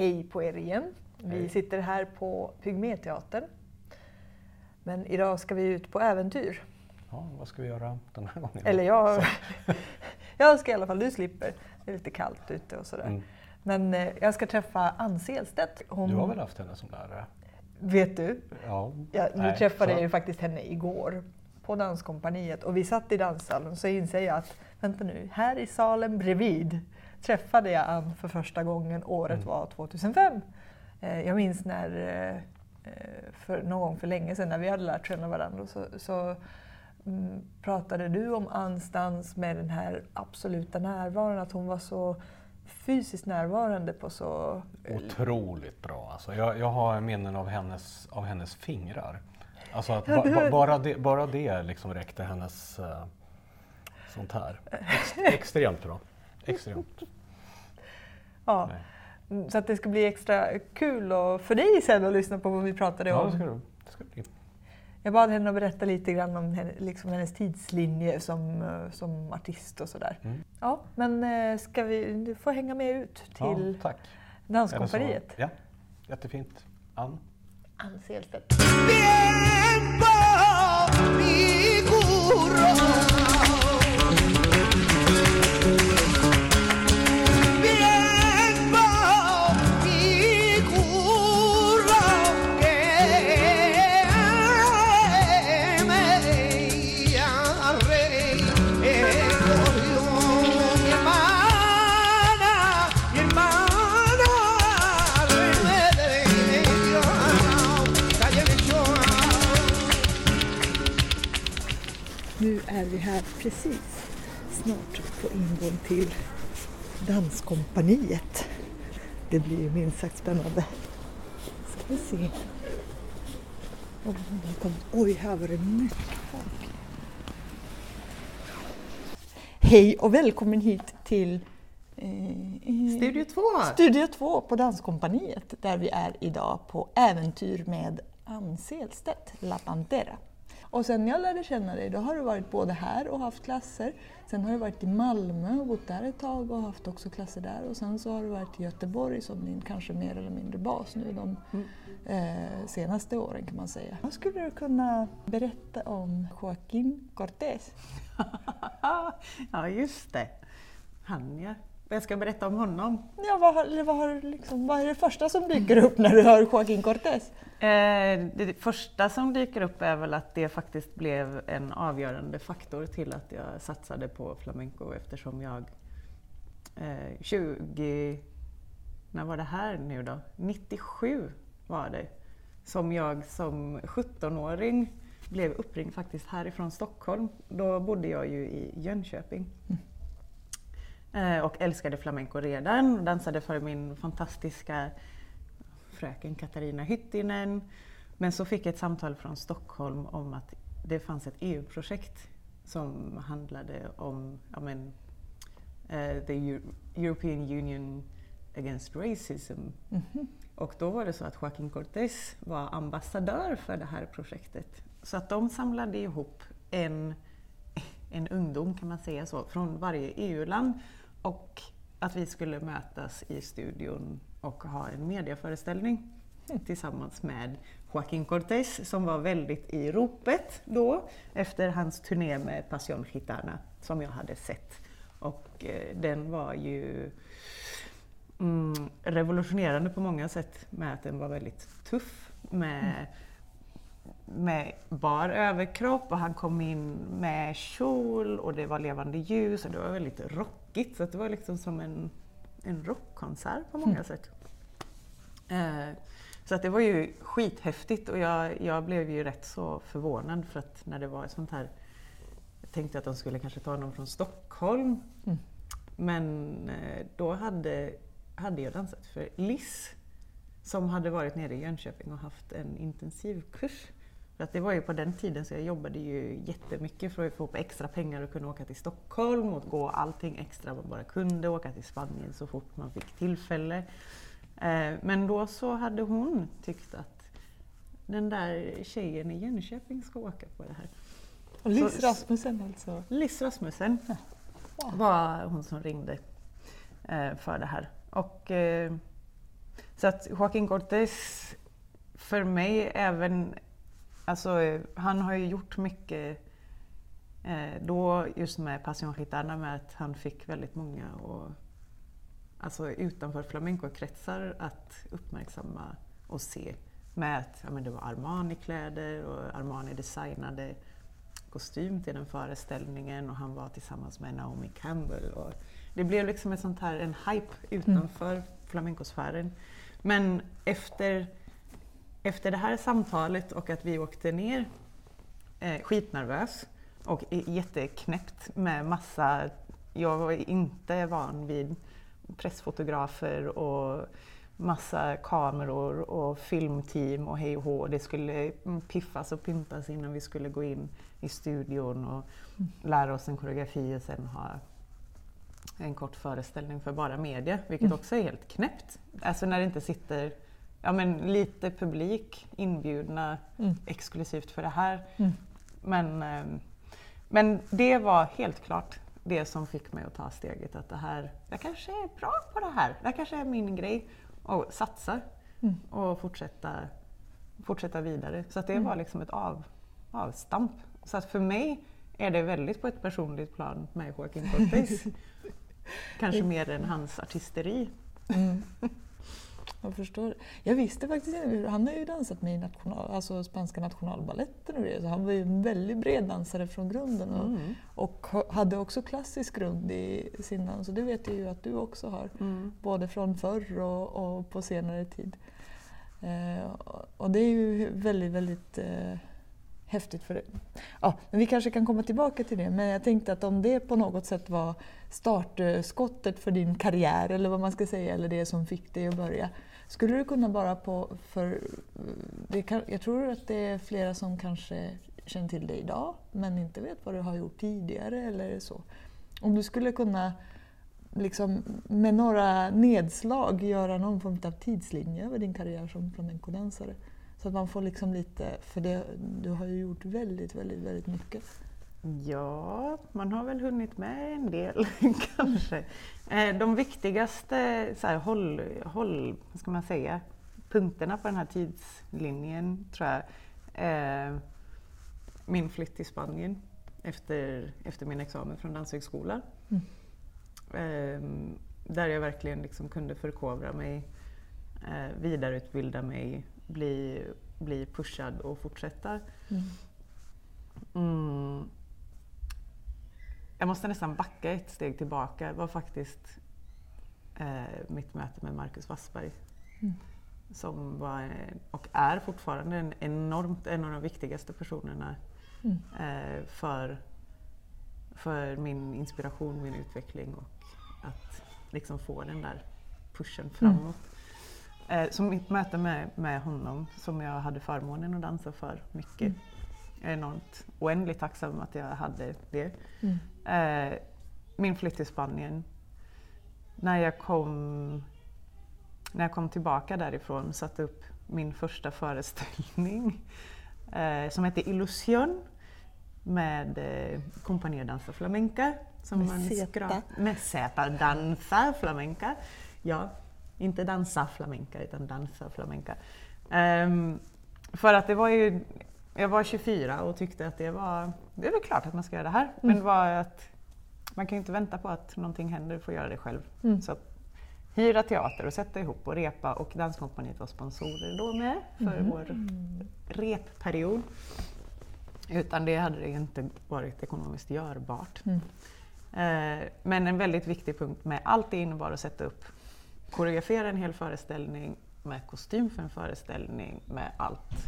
hej på er igen. Vi Hej. sitter här på Pygméteatern. Men idag ska vi ut på äventyr. Ja, vad ska vi göra den här gången? Eller jag, jag ska i alla fall, du slipper. Det är lite kallt ute och sådär. Mm. Men eh, jag ska träffa Ann Selstedt. Hon, Du har väl haft henne som lärare? Vet du? Ja. Jag, nu Nej, träffade så- jag ju faktiskt henne igår på Danskompaniet och vi satt i danssalen så inser jag att, vänta nu, här i salen bredvid träffade jag Ann för första gången, året Mm. var 2005. Eh, Jag minns när, eh, eh, för någon gång för länge sedan när vi hade lärt känna varandra så, så mm, pratade du om Anns dans med den här absoluta närvaron, att hon var så fysiskt närvarande på så... Otroligt bra. Alltså, jag, jag har minnen av hennes, av hennes fingrar. Alltså att ba, ba, bara, det, bara det liksom räckte hennes eh, sånt här. Ex, extremt bra. Extremt. Ja. Nej. Så att det ska bli extra kul och för dig sen att lyssna på vad vi pratade Ja, om. det ska det, det ska bli. Jag bad henne att berätta lite grann om henne, liksom hennes tidslinje som, eh, som artist och sådär. Mm. Ja, men eh, ska vi, du får hänga med ut till Ja, tack. Danskompaniet. Ja, jättefint. Ann? Ann Selstedt. Till Danskompaniet. Det blir ju minst sagt spännande. Ska vi se. Oj, här kom- Oj, här var det mycket folk. Hej och välkommen hit till eh, Studio 2! Studio 2 på Danskompaniet där vi är idag på äventyr med Ann Selstedt, La Pantera. Och sen jag lärde känna dig, då har du varit både här och haft klasser. Sen har du varit i Malmö och bott där ett tag och haft också klasser där. Och sen så har du varit i Göteborg som din kanske mer eller mindre bas nu de eh, senaste åren kan man säga. Vad skulle du kunna berätta om Joaquín Cortés? ja, just det. Han ja. Jag ska berätta om honom. Ja, vad, vad, har, liksom, vad är det första som dyker upp när du hör Joaquín Cortés? Eh, det första som dyker upp är väl att det faktiskt blev en avgörande faktor till att jag satsade på flamenco eftersom jag eh, 20... När var det här nu då? 97 var det. Som jag som 17-åring blev uppringd faktiskt härifrån Stockholm. Då bodde jag ju i Jönköping. Eh, och älskade flamenco redan. Dansade för min fantastiska fröken Katarina Hyttinen. Men så fick jag ett samtal från Stockholm om att det fanns ett EU-projekt som handlade om ja, men, eh, the Eu- European Union Against Racism. Och då var det så att Joaquín Cortés var ambassadör för det här projektet. Så att de samlade ihop en, en ungdom, kan man säga så, från varje EU-land och att vi skulle mötas i studion och ha en mediaföreställning tillsammans med Joaquín Cortés som var väldigt i ropet då efter hans turné med Passion Gitana som jag hade sett. Och eh, den var ju mm, revolutionerande på många sätt med att den var väldigt tuff med, med bar överkropp och han kom in med kjol och det var levande ljus och det var väldigt rockigt så det var liksom som en, en rockkonsert på många sätt. Eh, så att det var ju skithäftigt och jag, jag blev ju rätt så förvånad för att när det var ett sånt här jag tänkte att de skulle kanske ta någon från Stockholm. Men eh, då hade, hade jag dansat för Liss som hade varit nere i Jönköping och haft en intensivkurs. För att det var ju på den tiden så jag jobbade ju jättemycket för att få upp extra pengar och kunna åka till Stockholm och gå allting extra man bara kunde, åka till Spanien så fort man fick tillfälle. Eh, Men då så hade hon tyckt att den där tjejen i Jönköping ska åka på det här. Och Liz Så- Rasmussen alltså. Liss Rasmussen var hon som ringde eh, för det här. Och, eh, Så att Joaquin Cortés för mig även, alltså han har ju gjort mycket eh, då just med Passion Gitana med att han fick väldigt många och, alltså utanför flamencokretsar att uppmärksamma och se med att ja, men det var Armani-kläder och Armani designade kostym till den föreställningen och han var tillsammans med Naomi Campbell. Och det blev liksom ett sånt här, en hype utanför flamencosfären. Men efter, efter det här samtalet och att vi åkte ner eh, skitnervös och jätteknäppt med massa, jag var inte van vid pressfotografer och massa kameror och filmteam och hej och hå. Det skulle mm, piffas och pyntas innan vi skulle gå in i studion och lära oss en koreografi och sen ha en kort föreställning för bara media, vilket också är helt knäppt. Alltså när det inte sitter ja, men lite publik inbjudna Mm. exklusivt för det här. Mm. Men, ehm, men det var helt klart det som fick mig att ta steget att det här, jag kanske är bra på det här, det här kanske är min grej. Och satsa Mm. och fortsätta, fortsätta vidare. Så det Mm. var liksom ett av, avstamp. Så att för mig är det väldigt på ett personligt plan med Joaquin Cortés. Kanske mer än hans artisteri. Jag förstår. Jag visste faktiskt inte, han har ju dansat med i national, alltså spanska nationalballetten och det, så han var ju en väldigt bred dansare från grunden och, Mm. och ha- hade också klassisk grund i sin dans och det vet jag ju att du också har. Mm. både från förr och, och på senare tid. Eh, och det är ju väldigt, väldigt eh, häftigt för det. Ja, men vi kanske kan komma tillbaka till det, men jag tänkte att om det på något sätt var startskottet för din karriär, eller vad man ska säga, eller det som fick dig att börja. Skulle du kunna bara på, för eh, det kan, jag tror att det är flera som kanske känner till dig idag, men inte vet vad du har gjort tidigare eller så. Om du skulle kunna liksom, med några nedslag göra någon form av tidslinje över din karriär som flamencodansare. Så att man får liksom lite, för det, du har ju gjort väldigt, väldigt, väldigt mycket. Ja, man har väl hunnit med en del kanske. Eh, De viktigaste så här, håll, håll, vad ska man säga, punkterna på den här tidslinjen tror jag är min flytt till Spanien efter, efter min examen från Danshögskolan. Mm. Eh, Där jag verkligen liksom kunde förkovra mig, eh, vidareutbilda mig, bli, bli pushad och fortsätta. Mm. Mm. Jag måste nästan backa ett steg tillbaka. Det var faktiskt eh, mitt möte med Marcus Wassberg. Mm. Som var, och är fortfarande en, enormt, en av de viktigaste personerna Mm. eh, för, för min inspiration, min utveckling och att liksom få den där pushen framåt. Eh, så mitt möte med, med honom, som jag hade förmånen att dansa för mycket, Mm. är enormt oändligt tacksam att jag hade det. Mm. Eh, min flytt till Spanien. När jag kom, när jag kom tillbaka därifrån satte upp min första föreställning eh, som hette Illusion med eh, Danza Flamenca. Som Med man Z. skra- Med Z, Danza Flamenca. Ja, inte dansa flamenca utan dansa flamenca. Ehm, för att det var ju, jag var 24 och tyckte att det var, det är väl klart att man ska göra det här. Men Mm. det var att man kan ju inte vänta på att någonting händer, du får göra det själv. Mm. Så att hyra teater och sätta ihop och repa och Danskompaniet var sponsorer då med för Mhm. vår repperiod. Utan det hade det inte varit ekonomiskt görbart. Mm. Eh, men en väldigt viktig punkt med allt det innebar att sätta upp, koreografera en hel föreställning med kostym för en föreställning, med allt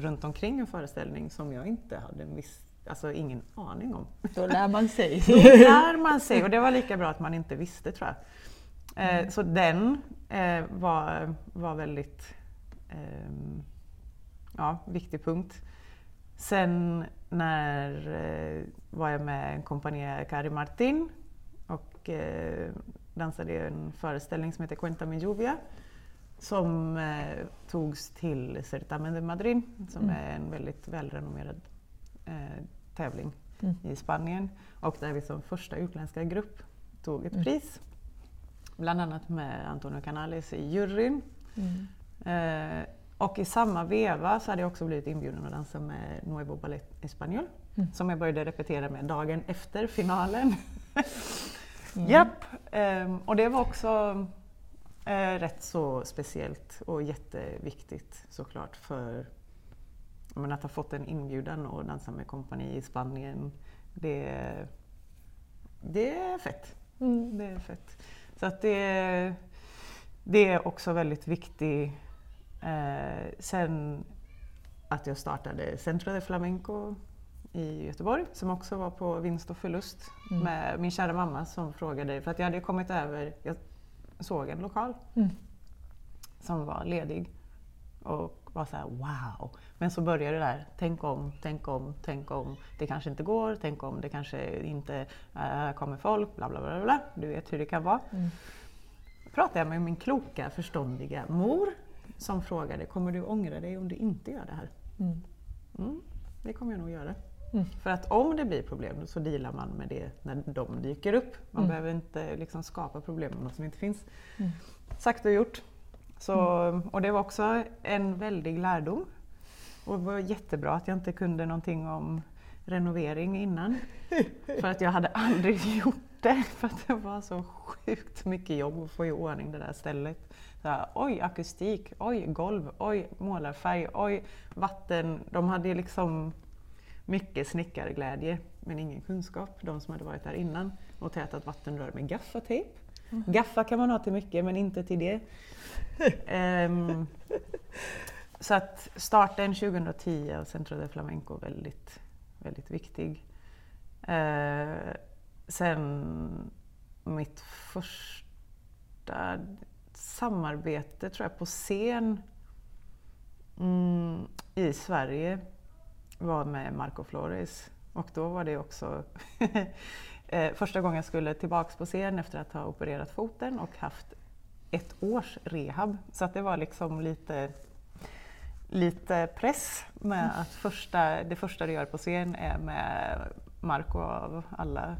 runt omkring en föreställning som jag inte hade en viss, alltså ingen aning om. Då lär man sig. Då lär man sig och det var lika bra att man inte visste tror jag. Eh, så den eh, var, var väldigt ehm, ja, viktig punkt. Sen när eh, var jag med en kompani Cari Martin och eh, dansade i en föreställning som heter Cuenta mi lluvia som eh, togs till Certamen de Madrid som Mm. är en väldigt välrenommerad eh, tävling Mm. i Spanien och där vi som första utländska grupp tog ett Mm. pris. Bland annat med Antonio Canales i juryn. Eh, och i samma veva så hade jag också blivit inbjuden att dansa med Nuevo Ballet Español som jag började repetera med dagen efter finalen. Japp! ehm, och det var också eh, rätt så speciellt och jätteviktigt såklart för menar, att ha fått en inbjudan och dansa med kompani i Spanien. Det, det är fett. Det är fett. Så att det, det är också väldigt viktigt. Eh, sen att jag startade Centro de Flamenco i Göteborg som också var på vinst och förlust med min kära mamma som frågade, för att jag hade kommit över, jag såg en lokal som var ledig och var så här wow. Men så började det där, tänk om, tänk om, tänk om, det kanske inte går, tänk om, det kanske inte äh, kommer folk, bla bla bla bla. Du vet hur det kan vara. pratade jag med min kloka, förståndiga mor som frågade, kommer du ångra dig om du inte gör det här? Mm, det kommer jag nog göra. För att om det blir problem så dealar man med det när de dyker upp. Man behöver inte liksom skapa problem med något som inte finns. Sagt och gjort. Så, och det var också en väldig lärdom. Och det var jättebra att jag inte kunde någonting om renovering innan. För att jag hade aldrig gjort det. För att det var så sjukt mycket jobb att få i ordning det där stället. Så här, oj, akustik, oj, golv, oj, målarfärg, oj, vatten. De hade liksom mycket snickarglädje men ingen kunskap, de som hade varit där innan och tätat vattenrör med gaffatejp. Gaffa kan man ha till mycket men inte till det. Ehm, så att starten 2010 av Centro de Flamenco väldigt, väldigt viktig. Eh, sen mitt första samarbete tror jag på scen mm, i Sverige var med Marco Flores. Och då var det också eh, första gången jag skulle tillbaks på scen efter att ha opererat foten och haft ett års rehab. Så att det var liksom lite, lite press med att första, det första du gör på scen är med Marco av alla,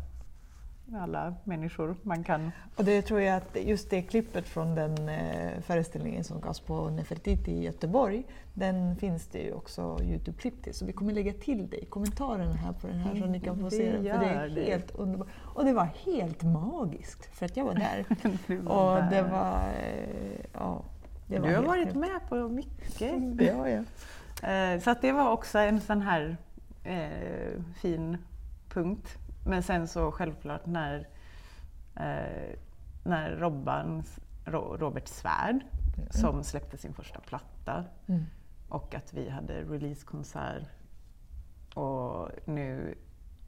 alla människor man kan. Och det tror jag att just det klippet från den eh, föreställningen som gavs på Nefertiti i Göteborg, den finns det ju också Youtube-klipp till. Så vi kommer lägga till det i kommentarerna här på den här så ni kan få se den. För det är det. helt underbart. Och det var helt magiskt för att jag var där. Var Och det var... eh, Ja, det var Du har varit helt- med på mycket. Ja, ja. Eh, Så att det var också en sån här eh, fin punkt. Men sen så självklart när, eh, när Robban, Ro, Robert Svärd, som släppte sin första platta Mm. och att vi hade releasekonsert och nu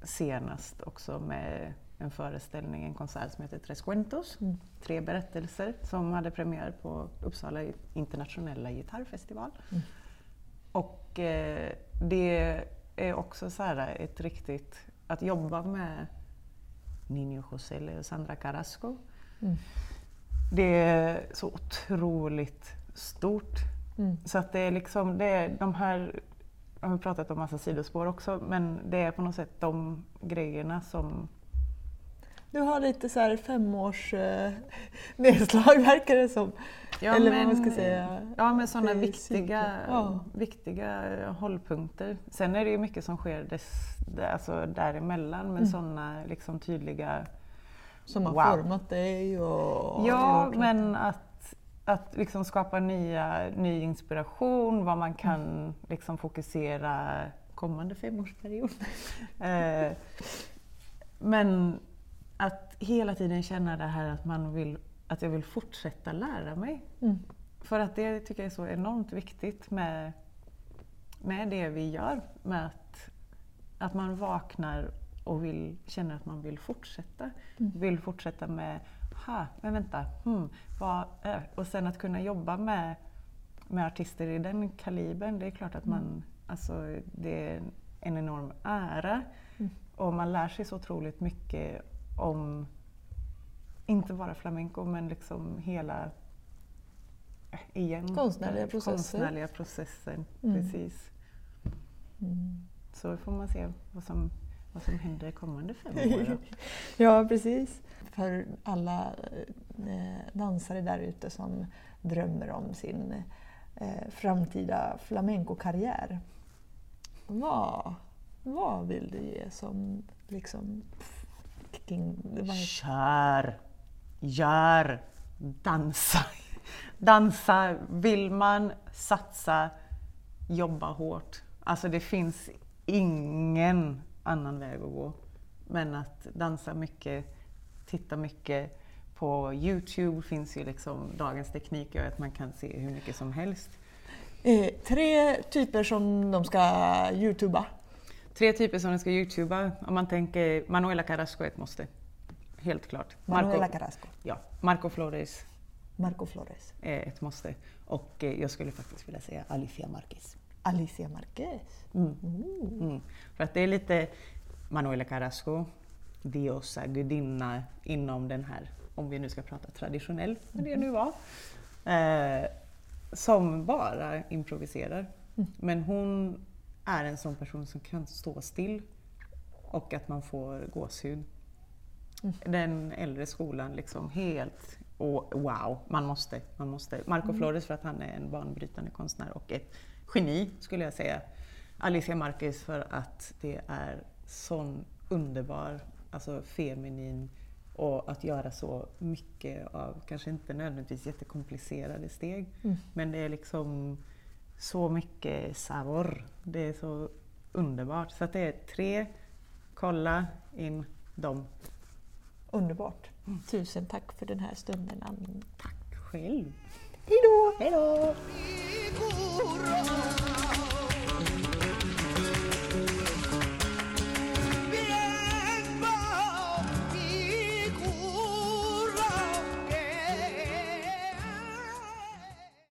senast också med en föreställning, en konsert som heter Tres Cuentos, Mm. tre berättelser som hade premiär på Uppsala internationella gitarrfestival. Mm. Och eh, det är också så här ett riktigt, att jobba med Nino Josele och Sandra Carrasco. Mm. Det är så otroligt stort. Mm. Så att det är liksom, det är de här, jag har pratat om massa sidospår också, men det är på något sätt de grejerna som Du har lite så här femårs eh, nedslag verkar det som. Eller vad man ska säga. Ja, men sådana viktiga. Ja. viktiga hållpunkter. Sen är det ju mycket som sker dess, alltså däremellan, men Mm. sådana liksom tydliga... Som har Wow. format dig och... Ja, men att, att liksom skapa nya, ny inspiration, vad man Mm. kan liksom fokusera kommande femårsperiod. eh, men att hela tiden känna det här att, man vill, att jag vill fortsätta lära mig. Mm. För att det tycker jag är så enormt viktigt med, med det vi gör. Med att, att man vaknar och vill, känner att man vill fortsätta. Vill fortsätta med, ha, men vänta, hmm, vad, är-" och sen att kunna jobba med, med artister i den kalibern, det är klart att man, alltså, det är en enorm ära. Och man lär sig så otroligt mycket om, inte bara flamenco, men liksom hela eh, igen, Konstnärliga eh, processer. konstnärliga processen. Mm. Precis. Så får man se vad som, vad som händer kommande fem år. Ja, precis. För alla eh, dansare där ute som drömmer om sin eh, framtida flamenco-karriär. Vad, vad vill du ge som liksom... heter- Kör! Gör! Dansa! Dansa! Vill man satsa, jobba hårt. Alltså det finns ingen annan väg att gå. Men att dansa mycket, titta mycket. På Youtube finns ju liksom, dagens teknik gör att man kan se hur mycket som helst. Eh, tre typer som de ska youtuba. Tre typer som ni ska youtuba. Om man tänker Manuela Carrasco är ett måste. Helt klart. Manuela Carrasco, ja, Marco Flores Marco Flores, är ett måste. Och eh, jag skulle faktiskt vilja säga Alicia Marquez. Alicia Marquez. Mm. Mm. För att det är lite Manuela Carrasco, diosa, gudinna inom den här, om vi nu ska prata traditionell, vad det nu var, eh, som bara improviserar. Men hon är en sån person som kan stå still och att man får gåshud. Den äldre skolan, liksom helt och wow, man måste, man måste. Marco Flores för att han är en banbrytande konstnär och ett geni skulle jag säga. Alicia Marquez för att det är sån underbar, alltså feminin och att göra så mycket av, kanske inte nödvändigtvis jättekomplicerade steg, men det är liksom så mycket sabor. Det är så underbart. Så att det är tre, kolla in dem. Underbart. Tusen tack för den här stunden, Ann. Tack själv! Hej då! Hej då!